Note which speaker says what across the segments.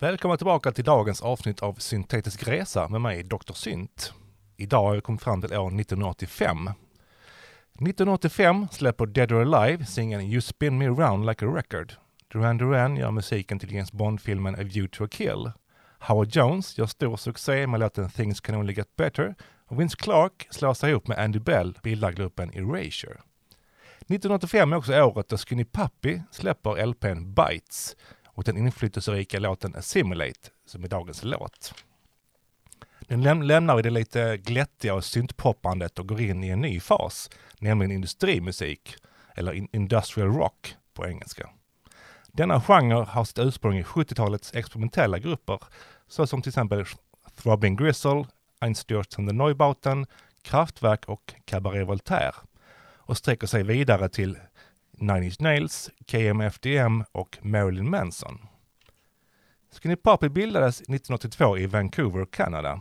Speaker 1: Välkomna tillbaka till dagens avsnitt av Syntetisk Resa med mig, Dr. Synt. Idag har jag kommit fram till år 1985. 1985 släpper Dead or Alive singeln You Spin Me Around Like a Record. Duran Duran gör musiken till James Bond-filmen A View to a Kill. Howard Jones gör stor succé med låten Things Can Only Get Better och Vince Clark slår sig ihop med Andy Bell bildar gruppen Erasure. 1985 är också året då Skinny Puppy släpper LPn Bites och den inflytelserika låten Assimilate som är dagens låt. Den läm lämnar det lite glättiga och syntpoppandet och går in i en ny fas, nämligen industrimusik, eller in industrial rock på engelska. Denna genre har sitt ursprung i 70-talets experimentella grupper, såsom till exempel Throbbing Gristle, Einstürzende Neubauten, Kraftwerk och Cabaret Voltaire och sträcker sig vidare till Nine Inch Nails, KMFDM och Marilyn Manson. Skinny Puppy bildades 1982 i Vancouver, Kanada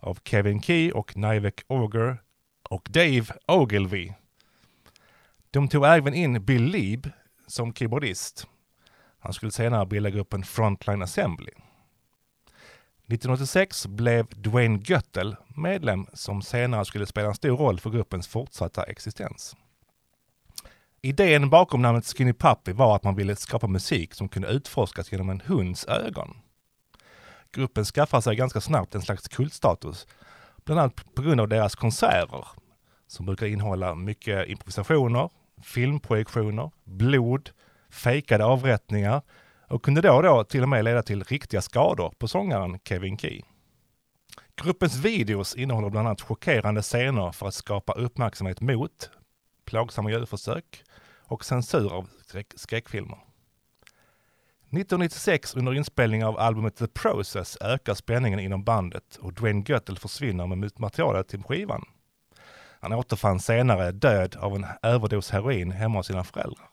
Speaker 1: av Kevin Key och Nivek Auger och Dave Ogilvy. De tog även in Bill Lieb som keyboardist. Han skulle senare bilda gruppen Frontline Assembly. 1986 blev Dwayne Göttel medlem som senare skulle spela en stor roll för gruppens fortsatta existens. Idén bakom namnet Skinny Puppy var att man ville skapa musik som kunde utforskas genom en hunds ögon. Gruppen skaffade sig ganska snabbt en slags kultstatus, bland annat på grund av deras konserter, som brukar innehålla mycket improvisationer, filmprojektioner, blod, fejkade avrättningar och kunde då och då till och med leda till riktiga skador på sångaren Kevin Key. Gruppens videos innehåller bland annat chockerande scener för att skapa uppmärksamhet mot plågsamma djurförsök och censur av skräckfilmer. 1996 under inspelningen av albumet The Process ökar spänningen inom bandet och Dwayne Göttel försvinner med materialet till skivan. Han återfanns senare död av en överdos heroin hemma hos sina föräldrar.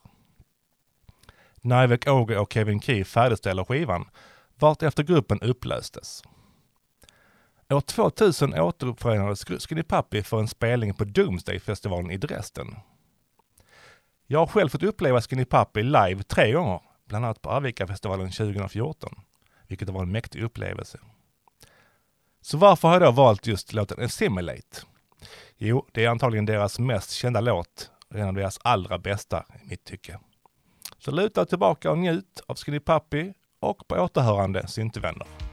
Speaker 1: Nivek Oge och Kevin Key färdigställer skivan, vart efter gruppen upplöstes. År 2000 återuppförenades Skinny Puppy för en spelning på Doomsday-festivalen i Dresden. Jag har själv fått uppleva Skinny Puppy live tre gånger, bland annat på Arvika-festivalen 2014, vilket var en mäktig upplevelse. Så varför har jag då valt just låten Assimilate? Jo, det är antagligen deras mest kända låt, en av deras allra bästa i mitt tycke. Så luta tillbaka och njut av Skinny Puppy och på återhörande syntevänner.